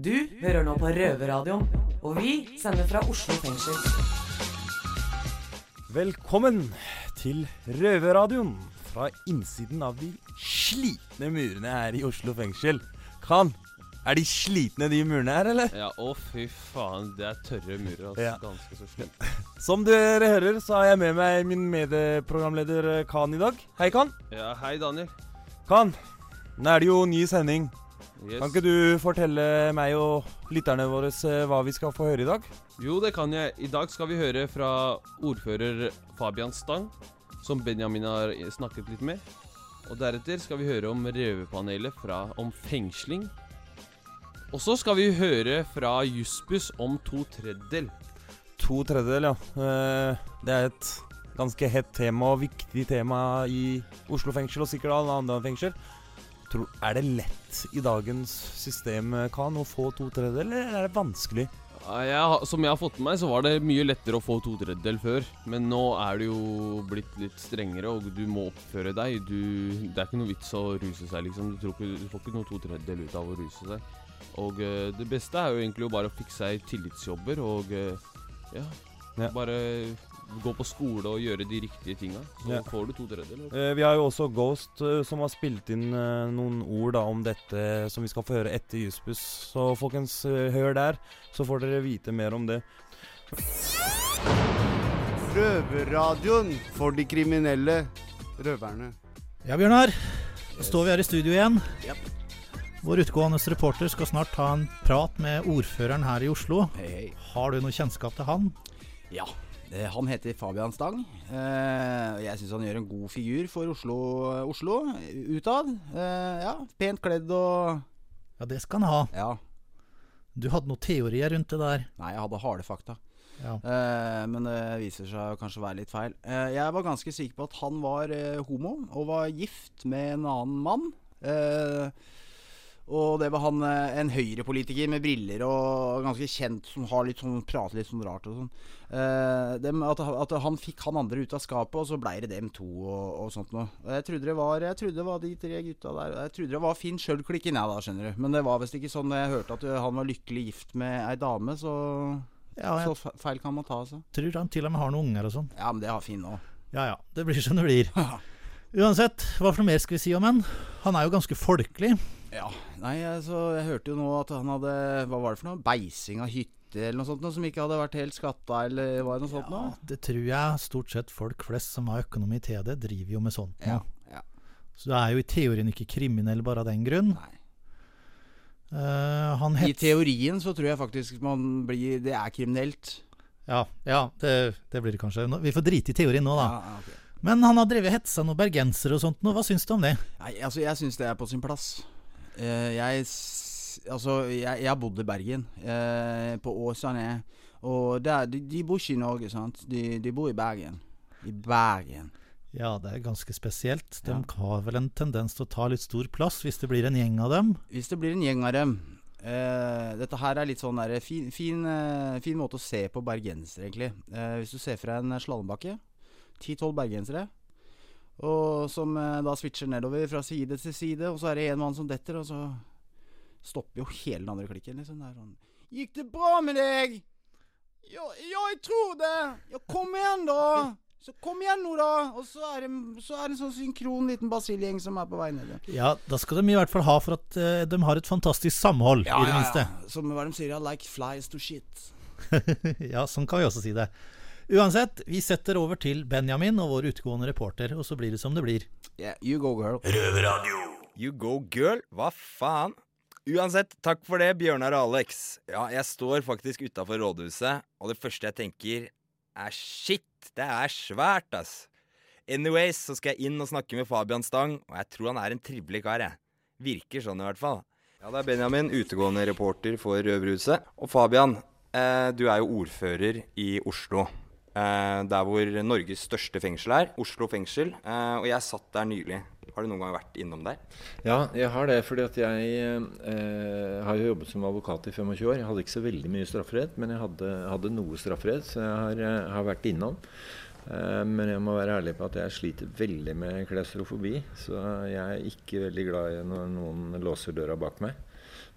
Du hører nå på Røverradioen, og vi sender fra Oslo fengsel. Velkommen til Røverradioen fra innsiden av de slitne murene her i Oslo fengsel. Kan, er de slitne de murene her, eller? Ja, å fy faen, det er tørre murer. Altså. Ja. Ganske så slemt. Som dere hører, så har jeg med meg min medprogramleder Khan i dag. Hei, Khan. Ja, hei, Daniel. Khan, nå er det jo ny sending. Yes. Kan ikke du fortelle meg og lytterne våre eh, hva vi skal få høre i dag? Jo, det kan jeg. I dag skal vi høre fra ordfører Fabian Stang, som Benjamin har snakket litt med. Og deretter skal vi høre om røverpanelet fra om fengsling. Og så skal vi høre fra Jussbuss om to tredjedel. To tredjedel, ja. Eh, Det er et ganske hett tema og viktig tema i Oslo fengsel, og sikkert alle andre fengsel. Tror, er det lett i dagens system, Kan, å få to tredjedeler, eller er det vanskelig? Jeg, som jeg har fått med meg, så var det mye lettere å få to tredjedel før. Men nå er det jo blitt litt strengere, og du må oppføre deg. Du, det er ikke noe vits å ruse seg, liksom. Du, tror ikke, du får ikke noe to tredjedel ut av å ruse seg. Og uh, det beste er jo egentlig å bare fikse seg tillitsjobber og uh, ja, Ja. Bare gå på skole og gjøre de riktige tinga. Så Ja. får du to tredjedeler. Eh, Vi har jo også Ghost, eh, som har spilt inn eh, noen ord da om dette som vi skal få høre etter Jussbuss. Så folkens, eh, hør der, så får dere vite mer om det. Røverradioen for de kriminelle røverne. Ja, Bjørnar. Da står vi her i studio igjen. Yep. Vår utgående reporter skal snart ta en prat med ordføreren her i Oslo. Hey, hey. Har du noe kjennskap til han? Ja, han heter Fabian Stang. Eh, jeg syns han gjør en god figur for Oslo, Oslo utad. Eh, ja, pent kledd og Ja, det skal han ha. Ja. Du hadde noen teorier rundt det der. Nei, jeg hadde harde fakta. Ja. Eh, men det viser seg kanskje å være litt feil. Eh, jeg var ganske sikker på at han var eh, homo og var gift med en annen mann. Eh, og det var han eh, en høyrepolitiker med briller og ganske kjent som har litt sånn, prater litt sånn rart og sånn. Eh, dem, at, at han fikk han andre ut av skapet, og så blei det dem to og, og sånt noe. Jeg trodde det var Jeg trodde det var de tre gutta der. Jeg trodde det var Finn Schjøll-klikken, jeg da, skjønner du. Men det var visst ikke sånn. Jeg hørte at han var lykkelig gift med ei dame, så Ja, jeg Så feil kan man ta, altså. tror han til og med har noen unger og sånn. Ja, men det har Finn òg. Ja ja, det blir som det blir. Uansett, hva for noe mer skal vi si om han? Han er jo ganske folkelig. Ja. Nei, altså, jeg hørte jo nå at han hadde Hva var det for noe? Beising av hytte eller noe sånt noe, som ikke hadde vært helt skatta, eller var det noe sånt Ja, noe? det tror jeg stort sett folk flest som har økonomi til det, driver jo med sånt nå. Ja. ja. Så du er jo i teorien ikke kriminell bare av den grunn. Nei. Uh, han I teorien så tror jeg faktisk man blir Det er kriminelt. Ja, ja det, det blir det kanskje. Vi får drite i teorien nå, da. Ja, okay. Men han har drevet hetsa noen bergensere og sånt nå. Hva syns du om det? Nei, altså, jeg syns det er på sin plass. Eh, jeg Altså, jeg, jeg har bodd i Bergen. eh, på Åsane. Og der, de, de bor ikke i Norge, sant. De, de bor i Bergen. I Bergen. Ja, det er ganske spesielt. De Ja. har vel en tendens til å ta litt stor plass hvis det blir en gjeng av dem. Hvis det blir en gjeng av dem Uh, Dette her er litt sånn der, fin, fin, uh, fin måte å se på bergensere, egentlig. Uh, hvis du ser fra en slalåmbakke. Ti-tolv bergensere. Og som eh, da switcher nedover fra side til side, og så er det en mann som detter, og så stopper jo hele den andre klikken. Liksom. Det er sånn Gikk det bra med deg? Ja, ja jeg tror det. Ja, kom igjen, da. Så kom igjen nå, da. Og så er det, så er det en sånn synkron liten basilgjeng som er på vei ned. Ja, da skal de i hvert fall ha for at uh, de har et fantastisk samhold, i det minste. Som hva de sier, I like flies to shit. ja, sånn kan vi også si det. Uansett, vi setter over til Benjamin og vår utgående reporter, og så blir det som det blir. Yeah, you go, girl. You go girl, hva faen? Uansett, takk for det, Bjørnar og Alex. Ja, jeg står faktisk utafor rådhuset, og det første jeg tenker, er shit, det er svært, ass. Anyways, så skal jeg inn og snakke med Fabian Stang, og jeg tror han er en trivelig kar, jeg. Virker sånn i hvert fall. Ja, det er Benjamin, utegående reporter for Røverhuset. Og Fabian, eh, du er jo ordfører i Oslo. Eh, der hvor Norges største fengsel er, Oslo fengsel. Eh, og jeg satt der nylig. Har du noen gang vært innom der? Ja, jeg har det. fordi at jeg eh, har jo jobbet som advokat i 25 år. Jeg hadde ikke så veldig mye strafferett, men jeg hadde, hadde noe strafferett, så jeg har, har vært innom. Men jeg må være ærlig på at jeg sliter veldig med klaustrofobi. Så jeg er ikke veldig glad i når noen låser døra bak meg.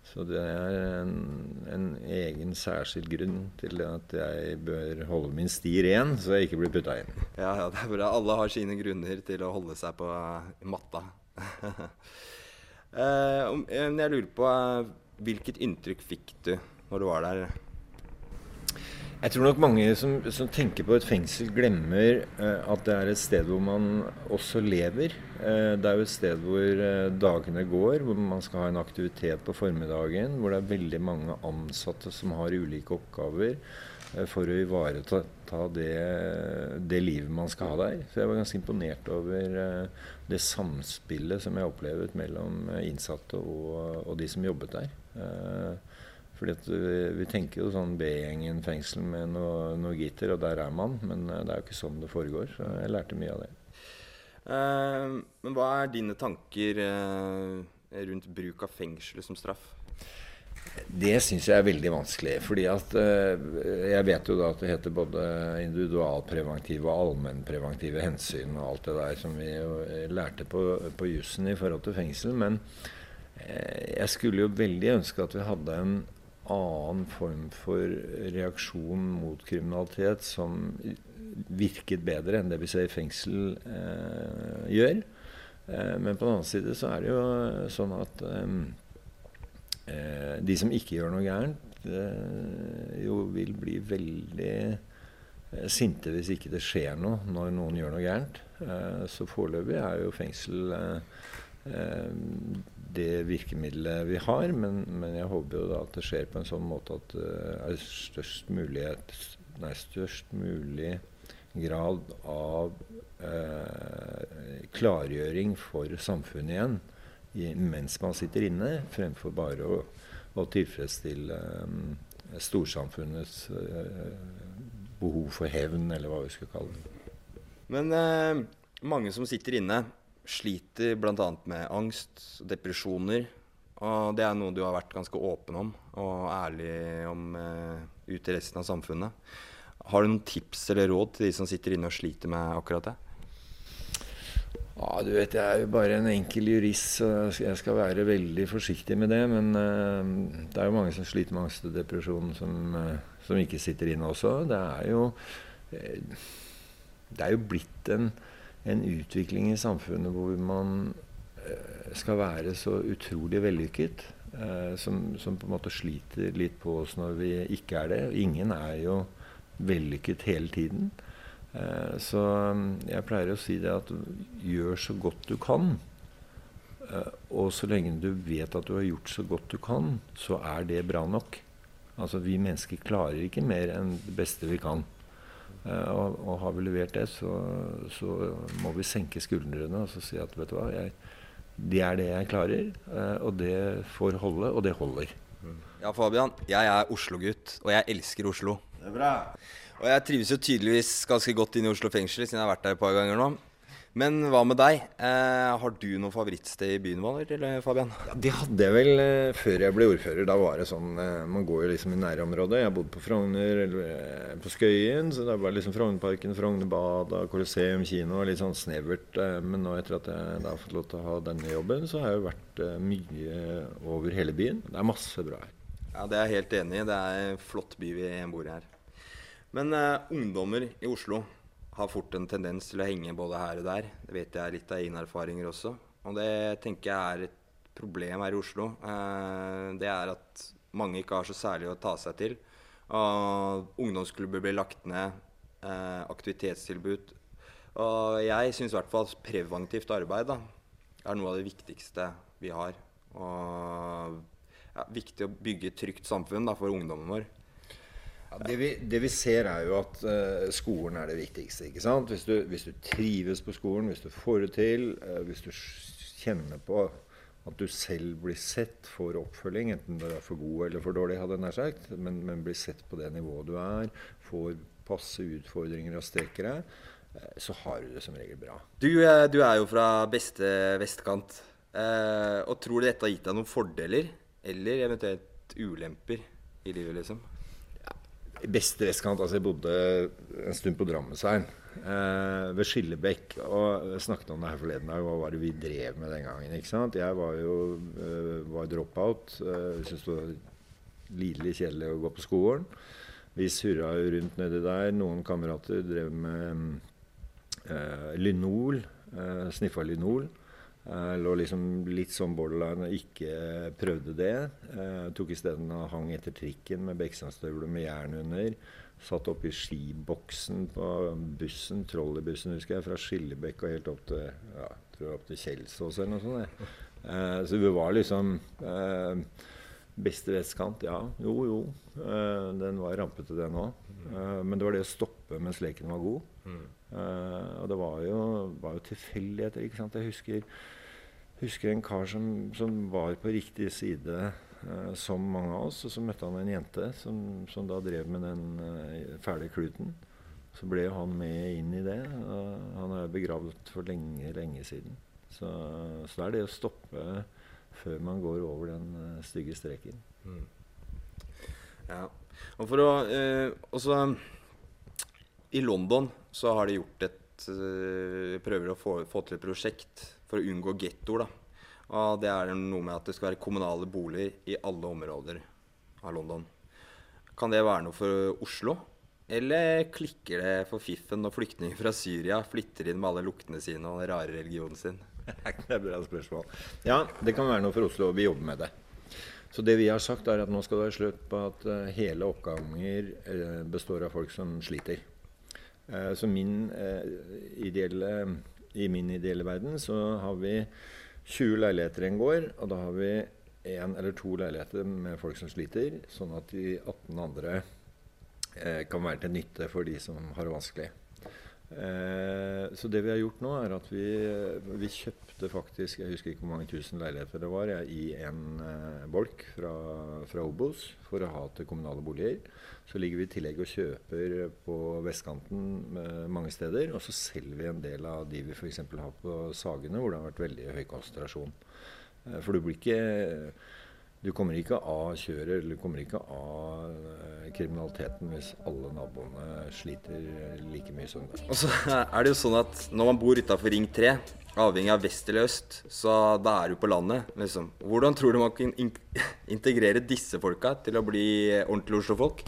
Så det er en, en egen særskilt grunn til at jeg bør holde min sti ren, så jeg ikke blir putta inn. Ja, ja, det er bra. Alle har sine grunner til å holde seg på eh, matta. Eh, eh, jeg lurer på eh, hvilket inntrykk fikk du når du var der? Jeg tror nok mange som, som tenker på et fengsel, glemmer eh, at det er et sted hvor man også lever. Eh, det er jo et sted hvor eh, dagene går, hvor man skal ha en aktivitet på formiddagen. Hvor det er veldig mange ansatte som har ulike oppgaver eh, for å ivareta ta det, det livet man skal ha der. Så jeg var ganske imponert over eh, det samspillet som jeg opplevde mellom eh, innsatte og, og de som jobbet der. Fordi vi, vi tenker jo sånn B-gjengen fengsel med noe, noe gitter, og der er man. Men eh, det er jo ikke sånn det foregår. Så jeg lærte mye av det. Eh, men hva er dine tanker eh, rundt bruk av fengselet som straff? Det syns jeg er veldig vanskelig. fordi at eh, jeg vet jo da at det heter både individualpreventive og allmennpreventive hensyn og alt det der som vi eh, lærte på, på jussen i forhold til fengsel. Men eh, jeg skulle jo veldig ønske at vi hadde en annen form for reaksjon mot kriminalitet som virket bedre enn det vi ser fengsel eh, gjør. Eh, men på den annen side så er det jo sånn at eh, eh, de som ikke gjør noe gærent, eh, jo vil bli veldig eh, sinte hvis ikke det skjer noe når noen gjør noe gærent. Så foreløpig er jo fengsel det virkemidlet vi har, men, men jeg håper jo da at det skjer på en sånn måte at det er størst mulighet Nei, størst mulig grad av eh, klargjøring for samfunnet igjen i, mens man sitter inne, fremfor bare å, å tilfredsstille eh, storsamfunnets eh, behov for hevn, eller hva vi skal kalle det. Men eh, mange som sitter inne, sliter bl.a. med angst, og depresjoner. Og det er noe du har vært ganske åpen om og ærlig om eh, ut til resten av samfunnet. Har du noen tips eller råd til de som sitter inne og sliter med akkurat det? Ja, du vet, Jeg er jo bare en enkel jurist, så jeg skal være veldig forsiktig med det. Men uh, det er jo mange som sliter med angst og depresjon som, uh, som ikke sitter inne også. Det er jo, uh, det er jo blitt en, en, utvikling i samfunnet hvor man skal være så utrolig vellykket. Som, som, på en måte sliter litt på oss når vi ikke er det. Ingen er jo vellykket hele tiden. Eh, så jeg pleier å si det at gjør så godt du kan. Eh, og så lenge du vet at du har gjort så godt du kan, så er det bra nok. Altså Vi mennesker klarer ikke mer enn det beste vi kan. Eh, og, og har vi levert det, så, så, må vi senke skuldrene og så si at vet du hva, jeg, det er det jeg klarer. Og det får holde, og det holder. Ja, Fabian. Jeg er Oslo-gutt, og jeg elsker Oslo. Det er bra. Og jeg trives jo tydeligvis ganske godt inn i Oslo fengsel, siden jeg har vært der et par ganger nå. Men hva med deg? Eh, har du noe favorittsted i byen, eller Fabian? Ja, det hadde jeg vel eh, før jeg ble ordfører. Da var det sånn eh, Man går jo liksom i nærområdet. Jeg bodde på Frogner, eller eh, på Skøyen, så det var liksom Frognerparken, Frognerbadet, Colosseum kino. Litt sånn snevert. Eh, men nå etter at jeg da har fått lov til å ha denne jobben, så har jeg jo vært eh, mye over hele byen. Det er masse bra her. Ja, det er jeg helt enig i. Det er en flott by vi bor i her. Men ungdommer i Oslo har fort en tendens til å henge både her og der. Det vet jeg litt av egne erfaringer også. Og det tenker jeg er et problem her i Oslo. Uh, det er at mange ikke har så særlig å ta seg til. Og ungdomsklubber blir lagt ned. Uh, aktivitetstilbud. Og jeg syns i hvert fall preventivt arbeid da, er noe av det viktigste vi har. Og ja, viktig å bygge et trygt samfunn da, for ungdommen vår. Ja, det, vi, det, vi, ser, er jo at uh, skolen er det viktigste. ikke sant? Hvis du, hvis du, trives på skolen, hvis du får det til, uh, hvis du kjenner på at du selv blir sett for oppfølging, enten du er for god eller for dårlig, hadde jeg nær sagt, men, men, blir sett på det nivået du er, får passe utfordringer og strekker deg, uh, så har du det som regel bra. Du, du er jo fra beste vestkant. og tror du dette har gitt deg noen fordeler, eller eventuelt ulemper i livet, liksom? Beste vestkant. Altså, jeg bodde en stund på Drammensveien. eh, ved Skillebekk. Og jeg snakket om det her forleden dag. Hva var det vi drev med den gangen? ikke sant? Jeg var jo eh, var dropout. Eh, Syntes det var lidelig kjedelig å gå på skolen. Vi surra jo rundt nedi der. Noen kamerater drev med eh, Lynol. Eh, sniffa Lynol. Eh, lå liksom litt sånn borderline og ikke prøvde det. Jeg tok isteden og hang etter trikken med Bekkstadstøvler med jern under. Satt oppi skiboksen på bussen, trolleybussen husker jeg, fra Skillebekk og helt opp til ja, jeg opp til Kjelsås eller noe sånt. jeg. Eh, så vi var liksom eh, Beste vestkant, ja. Jo, jo. Eh, den var rampete, den òg. Eh, men det var det å stoppe mens leken var god. Eh, og det var jo, var jo tilfeldigheter. ikke sant? Jeg husker, husker en kar som, som var på riktig side uh, som mange av oss. Og så møtte han en jente som, som da drev med den uh, fæle kluten. Så ble han med inn i det. og han er begravd for lenge, lenge siden. Så, så det er det å stoppe før man går over den stygge streken. Ja. Og for å eh, også I London så har de gjort et eh, Prøver å få, få til et prosjekt for å unngå gettoer. Det er noe med at det skal være kommunale boliger i alle områder av London. Kan det være noe for Oslo? Eller klikker det for fiffen når flyktninger fra Syria flytter inn med alle luktene sine og den rare religionen sin? Det er et bra spørsmål. Ja, det kan være noe for Oslo. Vi jobber med det. Så det vi har sagt, er at nå skal det være slutt på at eh, hele oppganger eh, består av folk som sliter. Eh, så min eh, ideelle, i min ideelle verden så har vi 20 leiligheter i en gård, og da har vi én eller to leiligheter med folk som sliter, sånn at de 18 andre eh, kan være til nytte for de som har det vanskelig. Eh, så det vi har gjort nå, er at vi, vi kjøpte faktisk Jeg husker ikke hvor mange tusen leiligheter det var jeg, i en eh, bolk fra, fra Obos for å ha til kommunale boliger. Så ligger vi i tillegg og kjøper på vestkanten eh, mange steder. Og så selger vi en del av de vi f.eks. har på Sagene, hvor det har vært veldig høy konsentrasjon. Eh, for du blir ikke du kommer ikke av kjøret eller du kommer ikke av eh, kriminaliteten hvis alle naboene sliter like mye som deg. Og så er det jo sånn at når man bor utafor Ring 3, avhengig av vest eller øst, så da er du på landet, liksom. Hvordan tror du man kan in integrere disse folka til å bli ordentlige Oslo-folk?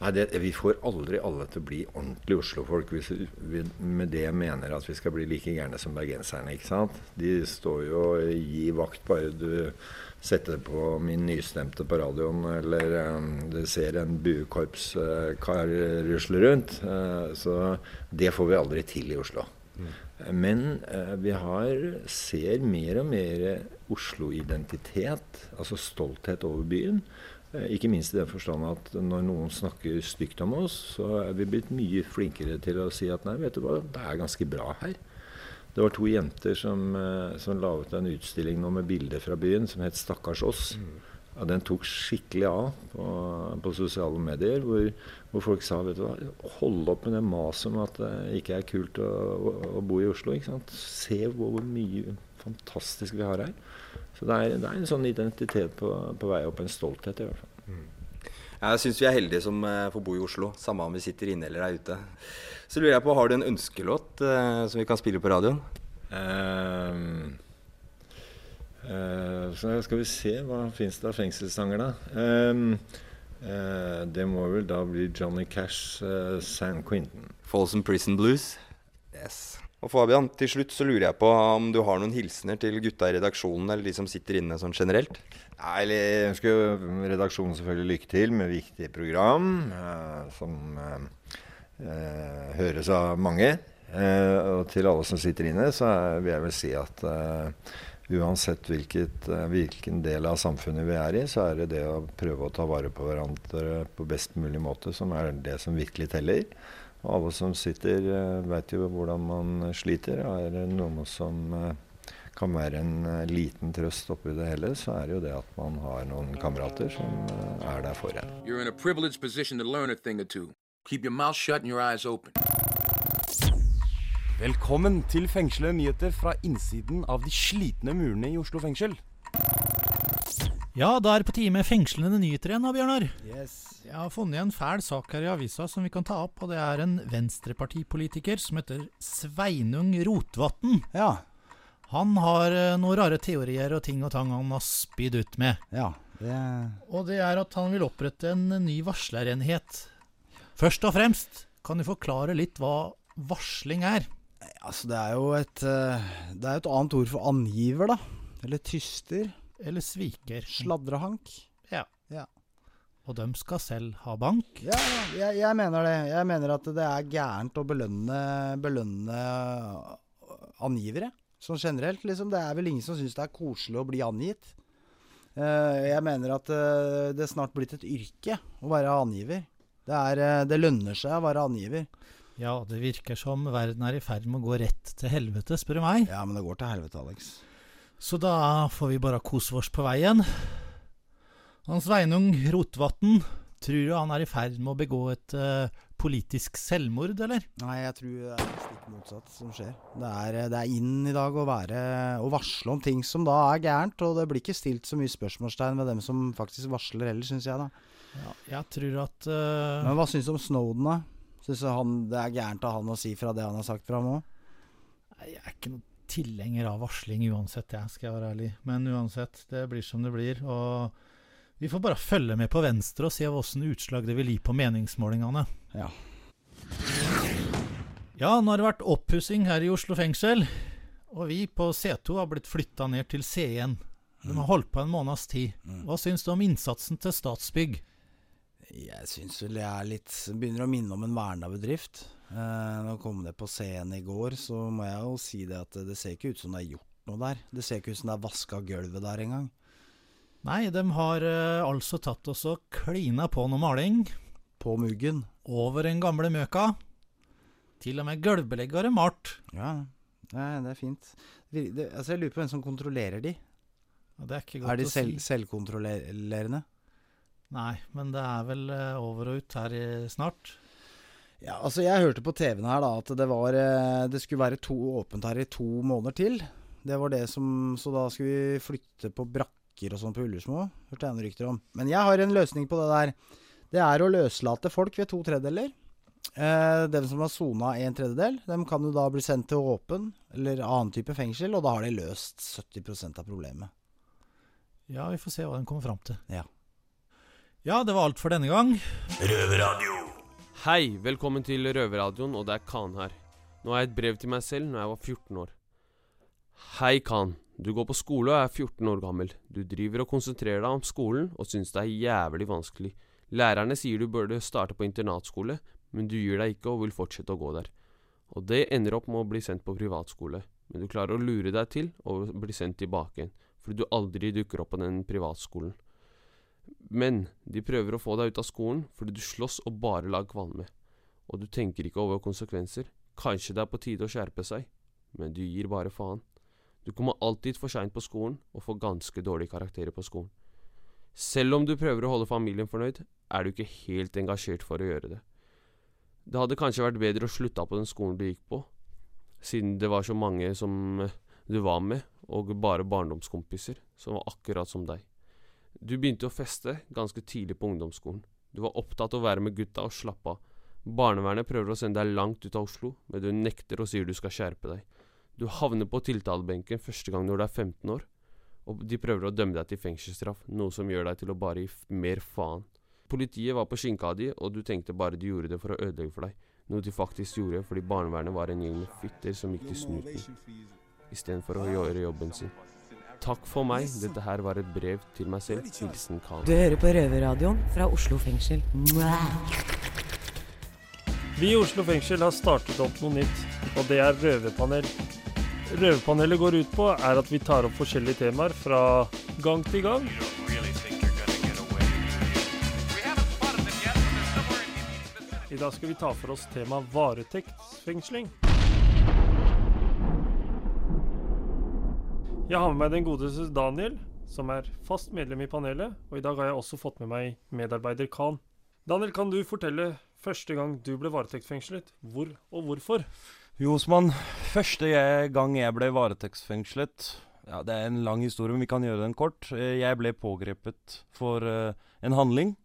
Nei, det, Vi får aldri alle til å bli ordentlige Oslo-folk. Hvis vi med det mener at vi skal bli like gærne som bergenserne. ikke sant? De står jo og gir vakt bare du setter på min nystemte på radioen, eller um, ser en buekorpskar uh, rusle rundt. Uh, så det får vi aldri til i Oslo. Men uh, vi har, ser mer og mer Oslo-identitet, altså stolthet over byen. Ikke minst i den forstand at når noen snakker stygt om oss, så er vi blitt mye flinkere til å si at nei, vet du hva, det er ganske bra her. Det var to jenter som, eh, som la ut en utstilling nå med bilder fra byen som het 'Stakkars oss'. Ja, den tok skikkelig av på, på sosiale medier, hvor, hvor, folk sa vet du hva, hold opp med det maset om at det ikke er kult å, å, å bo i Oslo. ikke sant? Se hvor, hvor mye fantastisk vi har her. Så det er, det er en sånn identitet på, på, vei opp, en stolthet i hvert fall. Jeg syns vi er heldige som eh, får bo i Oslo, samme om vi sitter inne eller er ute. Så lurer jeg på, har du en ønskelåt eh, som vi kan spille på radioen? Um, uh, så skal vi se, hva fins det av fengselssanger, da? Um, uh, det må vel da bli Johnny Cash, uh, San Quentin. Folsom Prison Blues? Yes. Og Fabian, til slutt så lurer jeg på om du har noen hilsener til gutta i redaksjonen, eller de som sitter inne sånn generelt? Nei, Jeg ønsker jo redaksjonen selvfølgelig lykke til med viktige program som eh, høres av mange. Eh, og til alle som sitter inne, så vil jeg vel si at eh, uansett hvilket, eh, hvilken del av samfunnet vi er i, så er det det å prøve å ta vare på hverandre på best mulig måte som er det som virkelig teller. Og alle som sitter, veit vet jo hvordan man sliter. Er det noe som uh, kan være en uh, liten trøst oppi det hele, så er det jo det at man har noen kamerater som er der for en. You're in a privileged position to learn a thing or two. Keep your mouth shut and your eyes open. Velkommen til fengslede nyheter fra innsiden av de slitne murene i Oslo fengsel. Ja, da er det på tide med fengslende nyheter igjen, da, Bjørnar. Yes. Jeg har funnet en fæl sak her i avisa som vi kan ta opp, og det er en venstrepartipolitiker som heter Sveinung Rotevatn. Ja. Han har eh, noen rare teorier og ting og tang han har spydd ut med. Ja. Det Og det er at han vil opprette en ny varslerenhet. Først og fremst, kan du forklare litt hva varsling er? Altså, det er jo et eh, Det er et annet ord for angiver, da. Eller tyster. Eller sviker? Sladrehank. Ja. Ja. Og dem skal selv ha bank? Ja, jeg, jeg mener det. Jeg mener at det er gærent å belønne, belønne angivere. Sånn generelt, liksom. Det er vel ingen som syns det er koselig å bli angitt. Eh, jeg mener at eh, det er snart blitt et yrke å være angiver. Det, er, eh, det lønner seg å være angiver. Ja, det virker som verden er i ferd med å gå rett til helvete, spør du meg. Ja, men det går til helvete, Alex. Så da får vi bare kose oss på veien. Han Sveinung Rotevatn, tror du han er i ferd med å begå et uh, politisk selvmord, eller? Nei, jeg tror det er stikk motsatt som skjer. Det er, det er inn i dag å, være, å varsle om ting som da er gærent, og det blir ikke stilt så mye spørsmålstegn ved dem som faktisk varsler heller, syns jeg, da. Ja, jeg tror at uh... Men hva syns du om Snowden, da? Syns du han, det er gærent av han å si fra det han har sagt fra nå? Jeg er ikke noen tilhenger av varsling uansett, jeg skal jeg være ærlig. Men uansett, det blir som det blir. Og vi får bare følge med på Venstre og se åssen utslag det vil gi på meningsmålingene. Ja. Ja, nå har det vært oppussing her i Oslo fengsel. Og vi på C2 har blitt flytta ned til C1. De har holdt på en måneds tid. Hva syns du om innsatsen til Statsbygg? Jeg syns vel jeg er litt Begynner å minne om en verna bedrift. Eh, nå kom det på scenen i går, så må jeg jo si det at det ser ikke ut som det er gjort noe der. Det ser ikke ut som det er vaska gulvet der engang. Nei, de har eh, altså tatt oss og klina på noe maling. På muggen. Over den gamle møka. Til og med gulvbelegget har de malt. Ja, Nei, det er fint. Det, altså, jeg lurer på hvem som kontrollerer de. Ja, det er ikke godt Er de å selv, si. selvkontrollerende? Nei, men det er vel eh, over og ut her i, snart. Ja, altså jeg hørte på TV-en her da at det var eh, Det skulle være to åpent her i to måneder til. Det var det som Så da skulle vi flytte på brakker og sånn på Ullersmo. Hørte jeg noen rykter om. Men jeg har en løsning på det der. Det er å løslate folk ved to tredjedeler. Eh, dem som har sona en tredjedel, dem kan jo da bli sendt til åpen eller annen type fengsel, og da har de løst 70% av problemet. Ja, vi får se hva de kommer fram til. Ja. Ja, det var alt for denne gang. Hei, velkommen til Røverradioen, og det er Khan her. Nå har jeg et brev til meg selv når jeg var 14 år. Hei, Khan. Du går på skole og er 14 år gammel. Du driver og konsentrerer deg om skolen og syns det er jævlig vanskelig. Lærerne sier du burde starte på internatskole, men du gir deg ikke og vil fortsette å gå der. Og det ender opp med å bli sendt på privatskole, men du klarer å lure deg til å bli sendt tilbake igjen, fordi du aldri dukker opp på den privatskolen. Men de prøver å få deg ut av skolen fordi du slåss og bare lar kvalme. Og du tenker ikke over konsekvenser. Kanskje det er på tide å skjerpe seg, men du gir bare faen. Du kommer alltid for seint på skolen og får ganske dårlige karakterer på skolen. Selv om du prøver å holde familien fornøyd, er du ikke helt engasjert for å gjøre det. Det hadde kanskje vært bedre å slutte på den skolen du gikk på, siden det var så mange som du var med, og bare barndomskompiser som var akkurat som deg. Du begynte å feste ganske tidlig på ungdomsskolen. Du var opptatt av å være med gutta og slappe av. Barnevernet prøver å sende deg langt ut av Oslo, men du nekter og sier du skal skjerpe deg. Du havner på tiltalebenken første gang når du er 15 år, og de prøver å dømme deg til fengselsstraff, noe som gjør deg til å bare gi mer faen. Politiet var på skinka di, og du tenkte bare de gjorde det for å ødelegge for deg, noe de faktisk gjorde fordi barnevernet var en gjeng med fitter som gikk til snuten, istedenfor å gjøre jobben sin. Takk for meg, dette her var et brev til meg selv, hilsen Khan. Du hører på Røverradioen fra Oslo fengsel. Vi i Oslo fengsel har startet opp noe nytt, og det er røverpanel. Røverpanelet går ut på er at vi tar opp forskjellige temaer fra gang til gang. I dag skal vi ta for oss temaet varetektsfengsling. Jeg har med meg den godeste Daniel, som er fast medlem i panelet, og i dag har jeg også fått med meg medarbeider Khan. Daniel, kan du fortelle første gang du ble varetektsfengslet, hvor og hvorfor? Jo, Osman. Første gang jeg ble varetektsfengslet, Ja, Det er en lang historie, men vi kan gjøre den kort. Eh, Jeg ble pågrepet for eh, en handling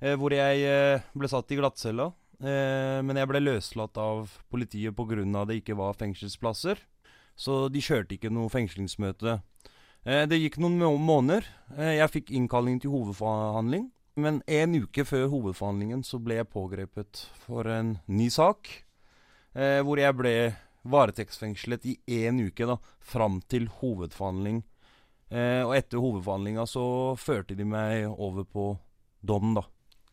eh, hvor jeg ble satt i glattcella. Men jeg ble løslatt av politiet pga. det ikke var fengselsplasser. Så de kjørte ikke noe fengslingsmøte. Eh, Det gikk noen måneder. Eh, Jeg fikk innkalling til hovedforhandling. Men en uke før hovedforhandlingen så ble jeg pågrepet for en ny sak. Eh, hvor jeg ble varetektsfengslet i én uke, da, fram til hovedforhandling. Eh, og etter hovedforhandlinga så førte de meg over på dom, da.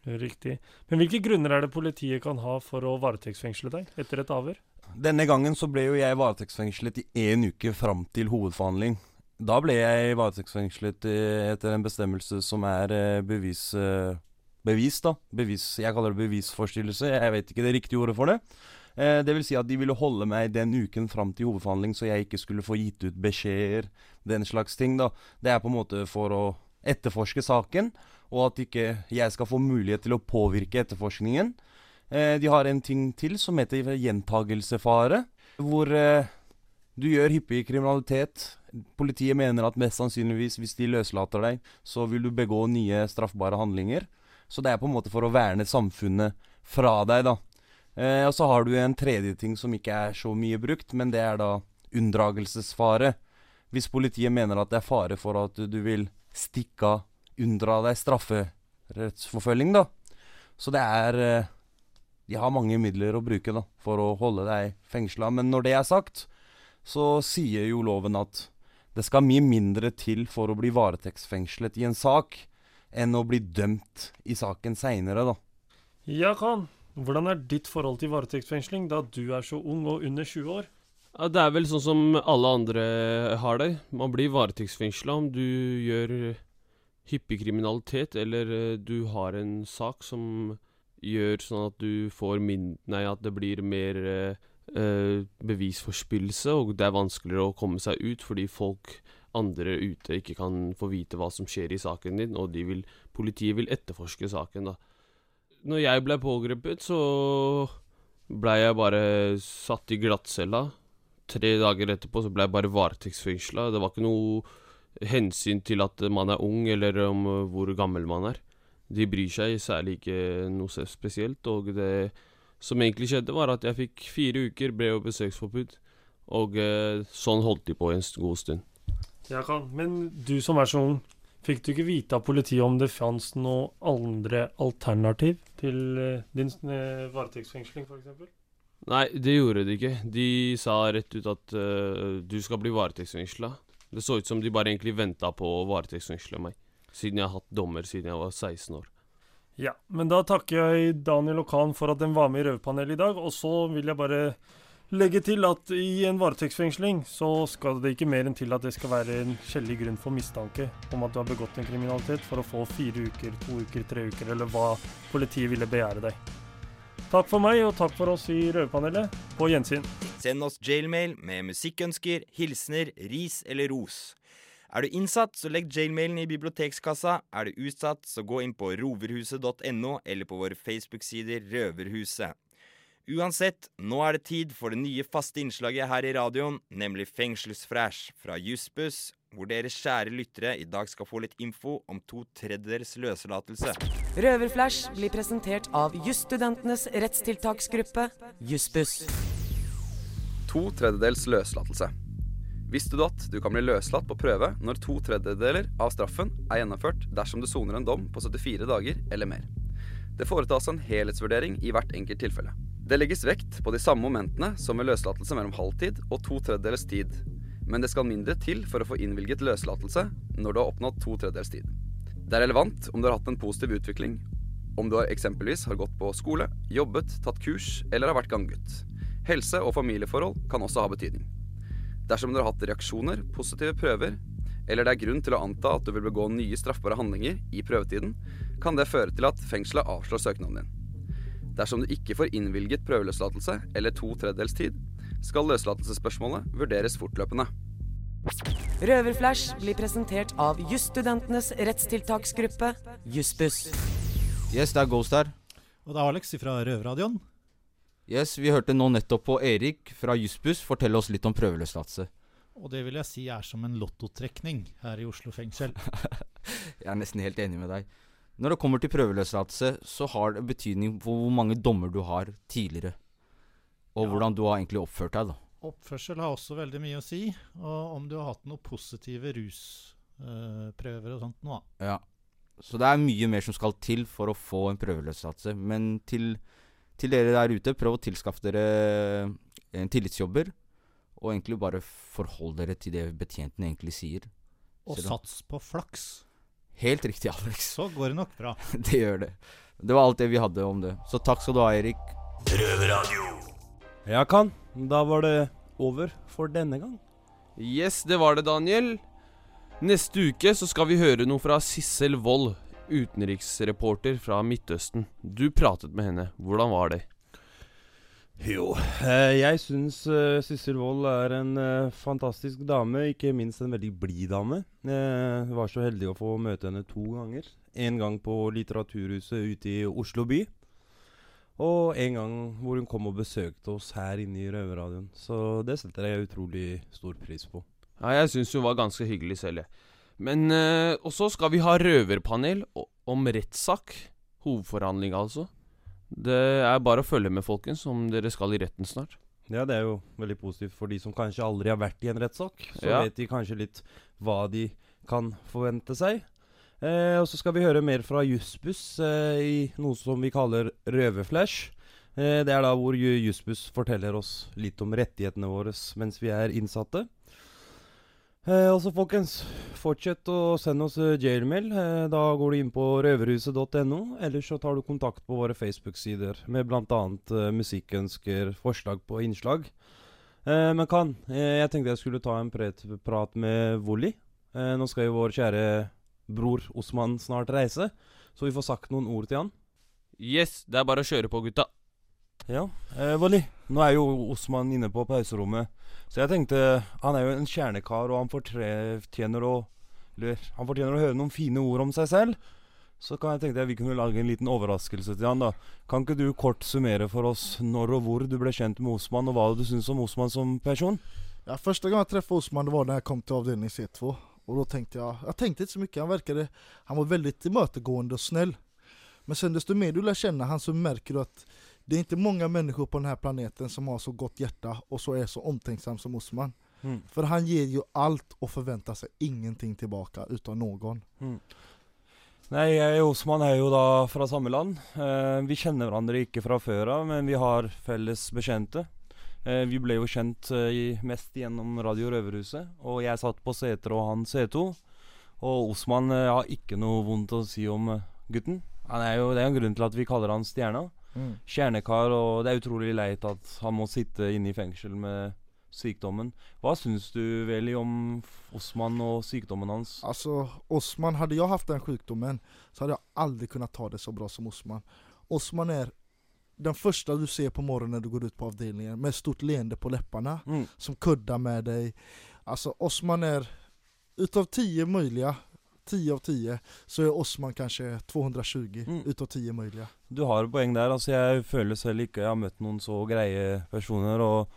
Riktig. Men hvilke grunner er det politiet kan ha for å varetektsfengsle deg etter et avhør? Denne gangen så ble jo jeg varetektsfengslet i én uke fram til hovedforhandling. Da ble jeg varetektsfengslet eh, etter en bestemmelse som er eh, bevis... Eh, bevis, da. Bevis, jeg kaller det bevisforstyrrelse. Jeg vet ikke det riktige ordet for det. Det vil si at de ville holde meg den uken fram til hovedforhandling, så jeg ikke skulle få gitt ut beskjeder, den slags ting. da. Det er på en måte for å etterforske saken, og at ikke jeg skal få mulighet til å påvirke etterforskningen. Eh, de har en ting til som heter gjentagelsefare, hvor eh, du gjør hyppig kriminalitet. Politiet mener at mest sannsynligvis hvis de løslater deg, så vil du begå nye straffbare handlinger. Så det er på en måte for å verne samfunnet fra deg, da. Eh, og så har du en tredje ting som ikke er så mye brukt, men det er da unndragelsesfare. Hvis politiet mener at det er fare for at du, vil stikke av, unndra deg strafferettsforfølging, da. Så det er eh, De har mange midler å bruke da, for å holde deg fengsla. Men når det er sagt, så sier jo loven at det skal mye mindre til for å bli varetektsfengslet i en sak enn å bli dømt i saken seinere, da. Ja, Khan. Hvordan er ditt forhold til varetektsfengsling da du er så ung og under 20 år? Ja, det er vel sånn som alle andre har det. Man blir varetektsfengsla om du gjør hyppig kriminalitet, eller eh, du har en sak som gjør sånn at du får min... Nei, at det blir mer eh, eh, bevisforspillelse, og det er vanskeligere å komme seg ut fordi folk andre ute ikke kan få vite hva som skjer i saken din, og vil, politiet vil etterforske saken, da. Når jeg ble pågrepet, så blei jeg bare satt i glattcella. Tre dager etterpå så ble jeg bare varetektsfengsla. Det var ikke noe hensyn til at man er ung, eller om uh, hvor gammel man er. De bryr seg særlig ikke noe spesielt, og det som egentlig skjedde, var at jeg fikk fire uker brev- og besøksforbud, og eh, sånn holdt de på en god stund. Ja, Khan. Men du som er så ung, fikk du ikke vite av politiet om det fantes noe andre alternativ til eh, din eh, varetektsfengsling, f.eks.? Nei, det gjorde de ikke. De sa rett ut at eh, du skal bli varetektsfengsla. Det så ut som de bare egentlig venta på å varetektsfengsle meg, siden jeg har hatt dommer siden jeg var 16 år. Ja, men da takker jeg Daniel og Khan for at de var med i Røverpanelet i dag. Og så vil jeg bare legge til at i en varetektsfengsling så skal det ikke mer enn til at det skal være en skjellig grunn for mistanke om at du har begått en kriminalitet for å få fire uker, to uker, tre uker, eller hva politiet ville begjære deg. Takk for meg, og takk for oss i Røverpanelet. På gjensyn. Send oss jailmail med musikkønsker, hilsener, ris eller ros. Er du innsatt, så legg jailmailen i bibliotekskassa. Er du utsatt, så gå inn på roverhuset.no eller på våre Facebook-sider Røverhuset. Uansett, nå er det tid for det nye faste innslaget her i radioen, nemlig Fengselsfresh fra Jussbuss, hvor dere kjære lyttere i dag skal få litt info om to tredjedels løslatelse. Røverflash blir presentert av jusstudentenes rettstiltaksgruppe, Jussbuss. To tredjedels løslatelse. Visste du at du kan bli løslatt på prøve når to tredjedeler av straffen er gjennomført dersom du soner en dom på 74 dager eller mer? Det foretas en helhetsvurdering i hvert enkelt tilfelle. Det legges vekt på de samme momentene som ved løslatelse mellom halvtid og to tredjedels tid, men det skal mindre til for å få innvilget løslatelse når du har oppnådd to tredjedels tid. Det er relevant om du har hatt en positiv utvikling, om du eksempelvis har gått på skole, jobbet, tatt kurs eller har vært ganggutt. Helse- og familieforhold kan også ha betydning. Dersom du har hatt reaksjoner, positive prøver, eller det er grunn til å anta at du vil begå nye straffbare handlinger i prøvetiden, kan det føre til at fengselet avslår søknaden din. Dersom du ikke får innvilget prøveløslatelse eller to tredjedels tid, skal løslatelsesspørsmålet vurderes fortløpende. Røverflash blir presentert av jusstudentenes rettstiltaksgruppe, Jussbuss. Yes, det er Ghost her. Og det er Alex fra Røverradioen. Yes, Vi hørte nå nettopp på Erik fra Jussbuss fortelle oss litt om prøveløslatelse. Og det vil jeg si er som en lottotrekning her i Oslo fengsel. Jeg er nesten helt enig med deg. Når det kommer til prøveløslatelse, så har det betydning for hvor mange dommer du har tidligere. Og hvordan du har egentlig oppført deg, da. Oppførsel har også veldig mye å si, og om du har hatt noen positive rusprøver og sånt nå, da. Ja. Så det er mye mer som skal til for å få en prøveløslatelse. Men til, til dere der ute, prøv å tilskaffe dere en tillitsjobber. Og egentlig bare forhold dere til det betjenten egentlig sier. Og sats på flaks. Helt riktig, Alex. Så går det nok bra. det gjør det. Det var alt det vi hadde om det. Så takk skal du ha, Erik. Ja, kan. Da var det over for denne gang. Yes, det var det, Daniel. Neste uke så skal vi høre noe fra Sissel Wold, utenriksreporter fra Midtøsten. Du pratet med henne. Hvordan var det? Jo, eh, jeg syns eh, Sissel Wold er en eh, fantastisk dame. Ikke minst en veldig blid dame. Jeg var så heldig å få møte henne to ganger. En gang på Litteraturhuset ute i Oslo by. Og en gang hvor hun kom og besøkte oss her inne i Røverradioen. Så det setter jeg utrolig stor pris på. Ja, jeg syns hun var ganske hyggelig selv, jeg. Men eh, Og så skal vi ha røverpanel om rettssak. Hovedforhandling, altså. Det er bare å følge med, folkens, om dere skal i retten snart. Ja, det er jo veldig positivt for de som kanskje aldri har vært i en rettssak. Så Ja. vet de kanskje litt hva de kan forvente seg. Eh, og så skal vi høre mer fra Jussbuss eh, i noe som vi kaller Røverflash. Eh, det er da hvor Ju- Jussbuss forteller oss litt om rettighetene våre mens vi er innsatte. Eh, altså, folkens, fortsett å sende oss eh, jailmail. Eh, da går du inn på røverhuset.no, eller så tar du kontakt på våre Facebook-sider med bl.a. Eh, musikkønsker, forslag på innslag. Eh, men kan, eh, jeg tenkte jeg skulle ta en prat med Wolli. Eh, nå skal jo vår kjære bror Osman snart reise, så vi får sagt noen ord til han. Yes, det er bare å kjøre på, gutta. Ja, eh, Wolli, nå er jo Osman inne på pauserommet, så jeg tenkte Han er jo en kjernekar, og han fortjener å Eller han fortjener å høre noen fine ord om seg selv. Så kan jeg tenkte jeg vi kunne lage en liten overraskelse til han da. Kan ikke du kort summere for oss når og hvor du ble kjent med Osman, og hva du syns om Osman som person? Ja, første gang jeg traff Osman det var da jeg kom til avdeling C2. Og da tenkte jeg Jeg tenkte ikke så mye. han verkade, han var veldig imøtegående og snill. Men sen desto mer du lærer kjenne han så merker du att det är inte många människor på den här planeten som har så gott hjärta och så är så omtänksam som Osman. Mm. För han ger ju allt och förväntar sig ingenting tillbaka utan någon. Mm. Nei, jeg og Osman er jo da fra samme land. Eh, vi kjenner hverandre ikke fra før av, men vi har felles bekjente. Eh, vi ble jo kjent eh, mest gjennom Radio Røverhuset, og jeg satt på seter og han C2. Og Osman eh, har ikke noe vondt å si om eh, gutten. Han er jo, det er jo en grunn til at vi kaller han Stjerna. Mm. Kjernekar, og det er utrolig leit at han må sitte inne i fengsel med sykdommen. Hva syns du vel om Osman og sykdommen hans? Altså, Osman, hadde jeg haft den sjukdomen så hadde jeg aldri kunnet ta det så bra som Osman. Osman er den første du ser på morgenen når du går ut på avdelningen med stort leende på leppene, Mm. som kødder med deg. Altså, Osman är, utav 10 möjliga, 10 av 10, så är Osman kanske 220 Mm. utav 10 möjliga. Du har et poeng der. Altså, jeg føler selv ikke jeg har møtt noen så greie personer. Og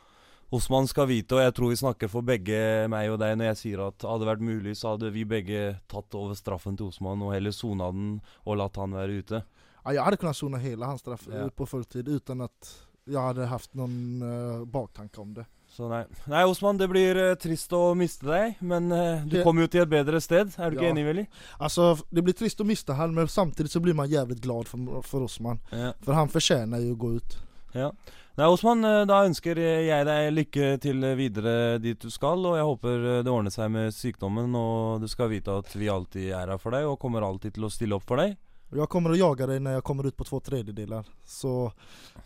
Osman skal vite, og jeg tror vi snakker for begge meg og deg når jeg sier at hadde det vært mulig, så hadde vi begge tatt over straffen til Osman og heller sona den og latt han være ute. Ja, jeg hadde kunnet sona hele hans straff Ja. på fulltid uten att jag hadde haft noen uh, baktanke om det. Så nei. Nei, Osman, det blir uh, trist å miste deg, men uh, du Det- kommer jo til et bedre sted. Er du ikke enig, Willy? Altså, det blir trist å miste han men samtidig så blir man jævlig glad for, for Osman. Ja. For han fortjener jo å gå ut. Ja. Nei, Osman, da ønsker jeg deg lykke til videre dit du skal, og jeg håper det ordner seg med sykdommen, og du skal vite at vi alltid er her for deg, og kommer alltid til å stille opp for deg. Och Jag kommer att jaga dig när jag kommer ut på två tredjedelar. Så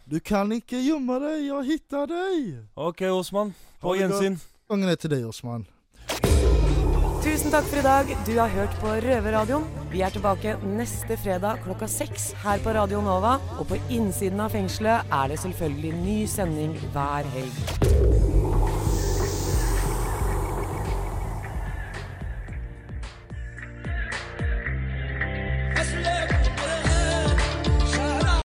du kan inte gömma dig, jag hittar dig! Ok, Osman. På gjensyn. godt. Ungen är till dig Osman. Tusen takk for i dag. Du har hørt på Røverradioen. Vi er tilbake neste fredag klokka seks her på Radio Nova. Og på innsiden av fengselet er det selvfølgelig ny sending hver helg.